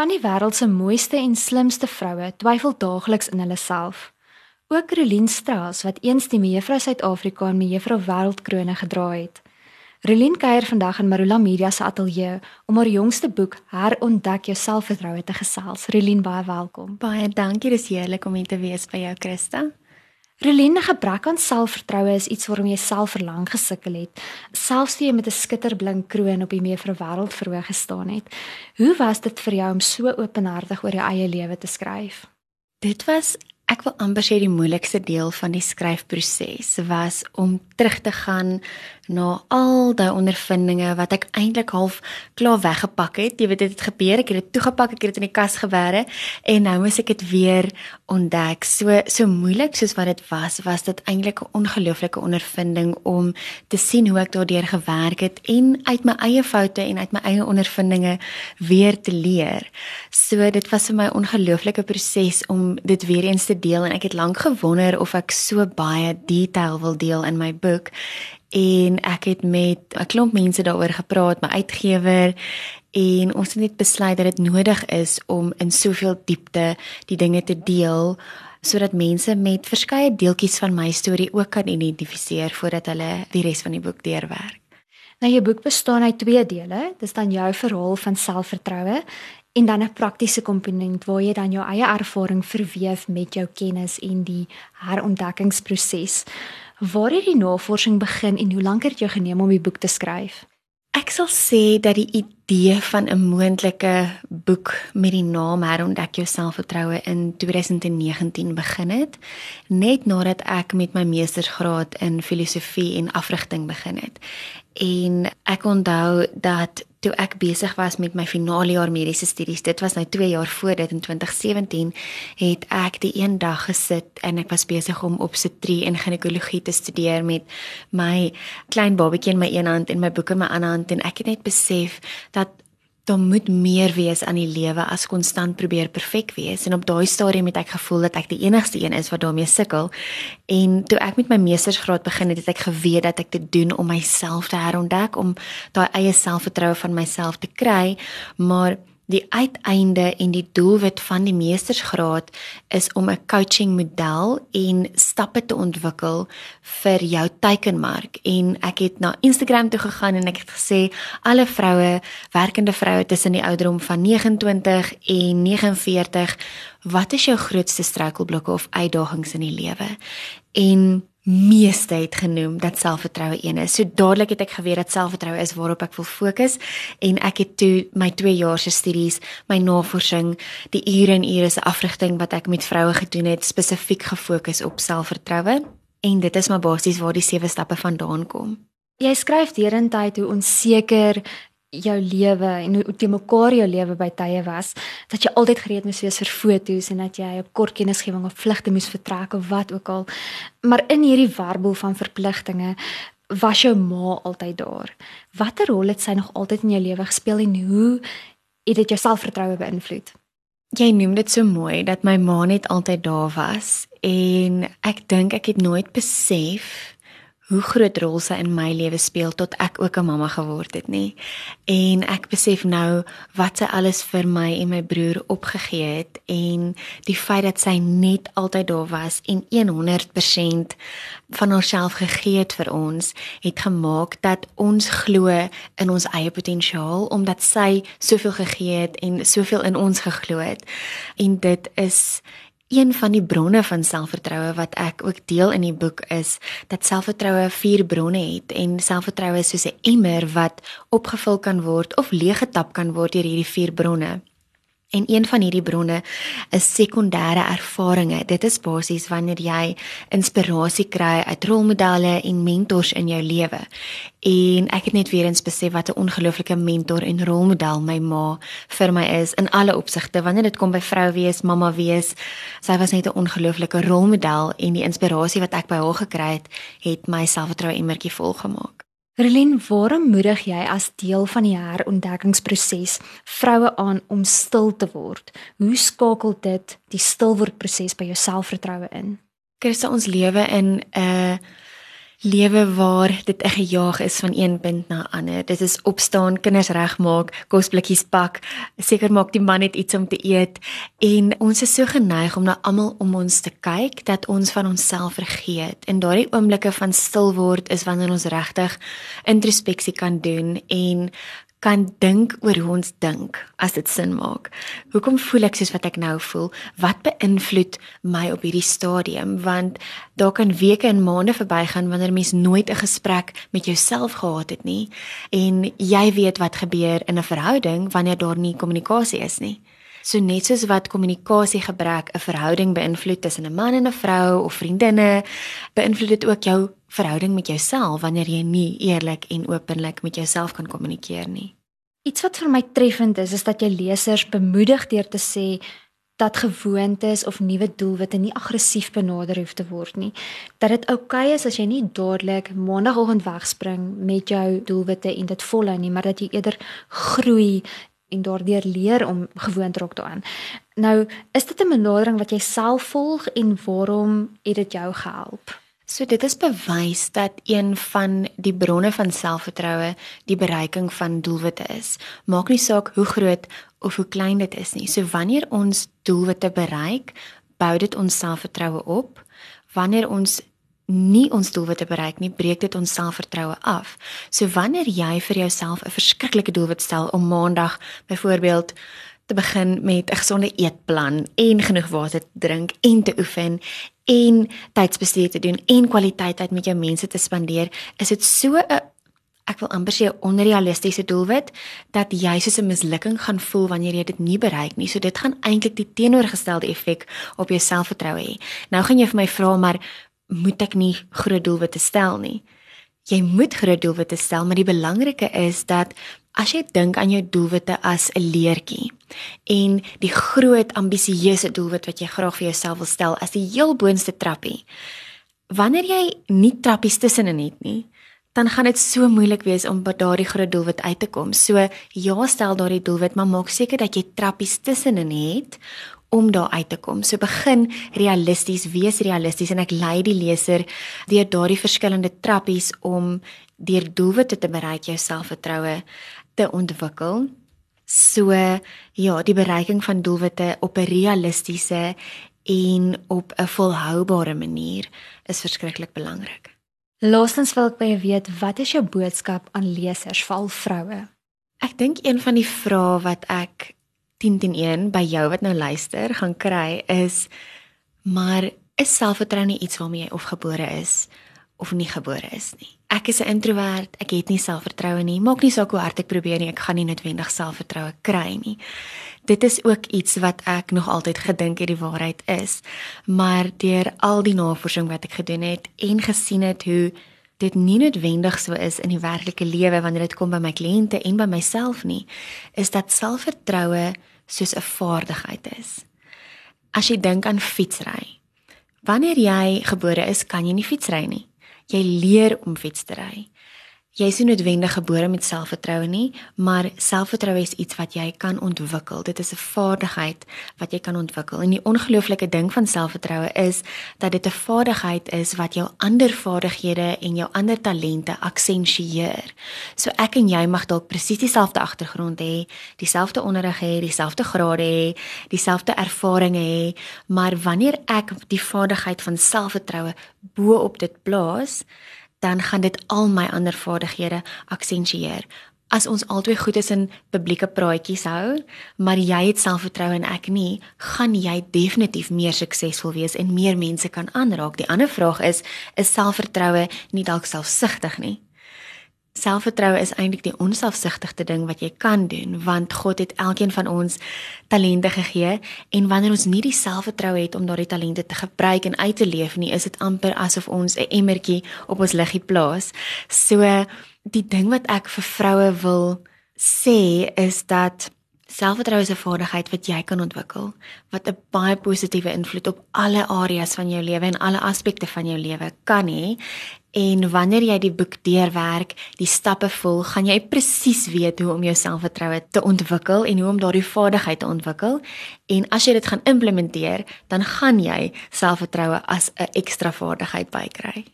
Van die wêreld se mooiste en slimste vroue twyfel daagliks in hulle self. Ook Relien Strauss wat eens die mevrou Suid-Afrika en mevrou Wêreldkrone gedra het. Relien kuier vandag in Marula Media se ateljee om haar jongste boek Herontdek jou selfvertroue te gesels. Relien, baie welkom. Baie dankie, dis heerlik om hier te wees by jou, Christa. Relien, gebrek aan selfvertroue is iets waarom jy self verlang gesukkel het, selfs toe jy met 'n skitterblink kroon op die mevrou Wêreld verhoog gestaan het. Hoe was dit vir jou om so openhartig oor jou eie lewe te skryf? Dit was Ek wil amper sê die moeilikste deel van die skryfproses was om terug te gaan na al daai ondervindinge wat ek eintlik half klaar weggepak het. Jy weet dit het gebeur, ek het dit toegepak, ek het dit in die kas gewerre en nou moet ek dit weer ontdek. So so moeilik soos wat dit was, was dit eintlik 'n ongelooflike ondervinding om te sien hoe ek daardeur gewerk het en uit my eie foute en uit my eie ondervindinge weer te leer. So dit was vir my 'n ongelooflike proses om dit weer eens te deel en ek het lank gewonder of ek so baie detail wil deel in my boek en ek het met 'n klomp mense daaroor gepraat, my uitgewer en ons het net besluit dat dit nodig is om in soveel diepte die dinge te deel sodat mense met verskeie deeltjies van my storie ook kan identifiseer voordat hulle die res van die boek deurwerk. Nou jou boek bestaan uit twee dele. Dit is dan jou verhaal van selfvertroue en dan 'n praktiese komponent waar jy dan jou eie ervaring verweef met jou kennis en die herontdekkingsproses. Waar het die navorsing begin en hoe lank het dit jou geneem om die boek te skryf? Ek sal sê dat die idee van 'n moontlike boek met die naam Herontdek jou selfvertroue in 2019 begin het, net nadat ek met my meestersgraad in filosofie en afrigting begin het. En ek onthou dat toe ek besig was met my finale jaar mediese studies, dit was nou 2 jaar voor dit in 2017, het ek die een dag gesit en ek was besig om obstetrie en ginekologie te studeer met my klein babatjie in my een hand en my boeke in my ander hand en ek het net besef dat daar moet meer wees aan die lewe as konstant probeer perfek wees. En op daai stadium het ek gevoel dat ek die enigste een is wat daarmee sukkel. En toe ek met my meestersgraad begin het het ek geweet dat ek dit doen om myself te herontdek om daai eie selfvertroue van myself te kry. Maar Die uiteinde en die doelwit van die meestersgraad is om 'n coaching model en stappe te ontwikkel vir jou teikenmark en ek het na Instagram toe gegaan en ek het gesê alle vroue, werkende vroue tussen die ouderdom van 29 en 49, wat is jou grootste struikelblokke of uitdagings in die lewe? En meeste het genoem dat selfvertroue een is. So dadelik het ek geweet dat selfvertroue is waarop ek wil fokus en ek het toe my 2 jaar se studies, my navorsing, die ure en ure se afrigting wat ek met vroue gedoen het, spesifiek gefokus op selfvertroue en dit is maar basies waar die sewe stappe vandaan kom. Jy skryf derentyd hoe onseker jou lewe en hoe te mekaar jou lewe by tye was dat jy altyd gereed moes wees vir foto's en dat jy 'n kort kennisgewing of vlugte moes vertrek of wat ook al. Maar in hierdie warboel van verpligtinge was jou ma altyd daar. Watter rol het sy nog altyd in jou lewe gespeel en hoe het dit jou selfvertroue beïnvloed? Jy noem dit so mooi dat my ma net altyd daar was en ek dink ek het nooit besef hoe groot rol sy in my lewe speel tot ek ook 'n mamma geword het, nê. En ek besef nou wat sy alles vir my en my broer opgegee het en die feit dat sy net altyd daar was en 100% van haarself gegee het vir ons, het gemaak dat ons glo in ons eie potensiaal omdat sy soveel gegee het en soveel in ons geglo het. En dit is Een van die bronne van selfvertroue wat ek ook deel in die boek is dat selfvertroue vier bronne het en selfvertroue is soos 'n emmer wat opgevul kan word of leeggetap kan word deur hierdie vier bronne. En een van hierdie bronne is sekondêre ervarings. Dit is basies wanneer jy inspirasie kry uit rolmodelle en mentors in jou lewe. En ek het net weer eens besef wat 'n ongelooflike mentor en rolmodel my ma vir my is in alle opsigte. Wanneer dit kom by vrou wees, mamma wees, sy was net 'n ongelooflike rolmodel en die inspirasie wat ek by haar gekry het, het my selfvertroue emmertjie volgemaak. Relien, waarom moedig jy as deel van die herontdekkingsproses vroue aan om stil te word? Hoe skakel dit die stilwordproses by jou selfvertroue in? Christa, ons lewe in 'n uh, lewe waar dit 'n gejaag is van een punt na ander. Dit is opstaan, kinders regmaak, kosblikkies pak, seker maak die man net iets om te eet en ons is so geneig om na almal om ons te kyk dat ons van onsself vergeet. En daardie oomblikke van stil word is wanneer ons regtig introspeksie kan doen en kan dink oor hoe ons dink as dit sin maak. Hoekom voel ek soos wat ek nou voel? Wat beïnvloed my op hierdie stadium? Want daar kan weke en maande verbygaan wanneer mens nooit 'n gesprek met jouself gehad het nie en jy weet wat gebeur in 'n verhouding wanneer daar nie kommunikasie is nie. So net soos wat kommunikasie gebrek 'n verhouding beïnvloed tussen 'n man en 'n vrou of vriendinne, beïnvloed dit ook jou verhouding met jouself wanneer jy nie eerlik en openlik met jouself kan kommunikeer nie. Iets wat vir my treffend is, is dat jy lesers bemoedig deur te sê dat gewoontes of nuwe doelwitte nie aggressief benader hoef te word nie. Dat dit oukei okay is as jy nie dadelik maandagooggend wegspring met jou doelwitte en dit volhou nie, maar dat jy eerder groei en daardeur leer om gewoond raak daaraan. Nou, is dit 'n benadering wat jy self volg en waarom het dit jou gehelp? So dit is bewys dat een van die bronne van selfvertroue die bereiking van doelwitte is. Maak nie saak hoe groot of hoe klein dit is nie. So wanneer ons doelwitte bereik, bou dit ons selfvertroue op. Wanneer ons nie ons doelwitte bereik nie, breek dit ons selfvertroue af. So wanneer jy vir jouself 'n verskriklike doelwit stel om maandag byvoorbeeld te begin met 'n gesonde eetplan en genoeg water te drink en te oefen en tydsbesteding te doen en kwaliteit tyd met jou mense te spandeer, is dit so 'n ek wil amper sê 'n onrealistiese doelwit dat jy soos 'n mislukking gaan voel wanneer jy dit nie bereik nie. So dit gaan eintlik die teenoorgestelde effek op jou selfvertroue hê. Nou gaan jy vir my vra maar moet ek nie groot doelwitte stel nie. Jy moet groot doelwitte stel, maar die belangrike is dat as jy dink aan jou doelwitte as 'n leertjie en die groot ambisieuse doelwit wat jy graag vir jouself wil stel as die heel boonste trappie. Wanneer jy nie trappies tussenin het nie, dan gaan dit so moeilik wees om by daardie groot doelwit uit te kom. So ja, stel daardie doelwit, maar maak seker dat jy trappies tussenin het om daar uit te kom. So begin realisties, wees realisties en ek lei die leser deur daardie verskillende trappies om deur doelwitte te bereik jou selfvertroue te ontwikkel. So ja, die bereiking van doelwitte op 'n realistiese en op 'n volhoubare manier is verskriklik belangrik. Laastens wil ek by jou weet, wat is jou boodskap aan lesers, veral vroue? Ek dink een van die vrae wat ek 10 teen 1 by jou wat nou luister gaan kry is maar is selfvertroue nie iets waarmee jy of gebore is of nie gebore is nie. Ek is 'n introwert, ek het nie selfvertroue nie. Maak nie saak hoe hard ek probeer nie, ek gaan nie noodwendig selfvertroue kry nie. Dit is ook iets wat ek nog altyd gedink het die waarheid is, maar deur al die navorsing wat ek gedoen het en gesien het hoe dit nie noodwendig so is in die werklike lewe wanneer dit kom by my kliënte en by myself nie, is dat selfvertroue soos 'n vaardigheid is. As jy dink aan fietsry. Wanneer jy gebore is, kan jy nie fietsry nie. Jy leer om fiets te ry jy is nie noodwendig gebore met selfvertroue nie, maar selfvertroue is iets wat jy kan ontwikkel. Dit is 'n vaardigheid wat jy kan ontwikkel. En die ongelooflike ding van selfvertroue is dat dit 'n vaardigheid is wat jou ander vaardighede en jou ander talente aksentueer. So ek en jy mag dalk presies dieselfde agtergrond hê, dieselfde onderrig hê, dieselfde grade hê, dieselfde ervarings hê, maar wanneer ek die vaardigheid van selfvertroue bo op dit plaas, dan gaan dit al my ander vaardighede aksentueer. As ons albei goed is in publieke praatjies hou, maar jy het selfvertroue en ek nie, gaan jy definitief meer suksesvol wees en meer mense kan aanraak. Die ander vraag is, is selfvertroue nie dalk selfsugtig nie? Selfvertroue is eintlik die onselfsugtigste ding wat jy kan doen want God het elkeen van ons talente gegee en wanneer ons nie die selfvertroue het om daardie talente te gebruik en uit te leef nie is dit amper asof ons 'n emmertjie op ons liggie plaas. So die ding wat ek vir vroue wil sê is dat selfvertroue is 'n vaardigheid wat jy kan ontwikkel wat 'n baie positiewe invloed op alle areas van jou lewe en alle aspekte van jou lewe kan hê En wanneer jy die boek deurwerk, die stappe volg, gaan jy presies weet hoe om jou selfvertroue te ontwikkel en hoe om daardie vaardigheid te ontwikkel. En as jy dit gaan implementeer, dan gaan jy selfvertroue as 'n ekstra vaardigheid bykry.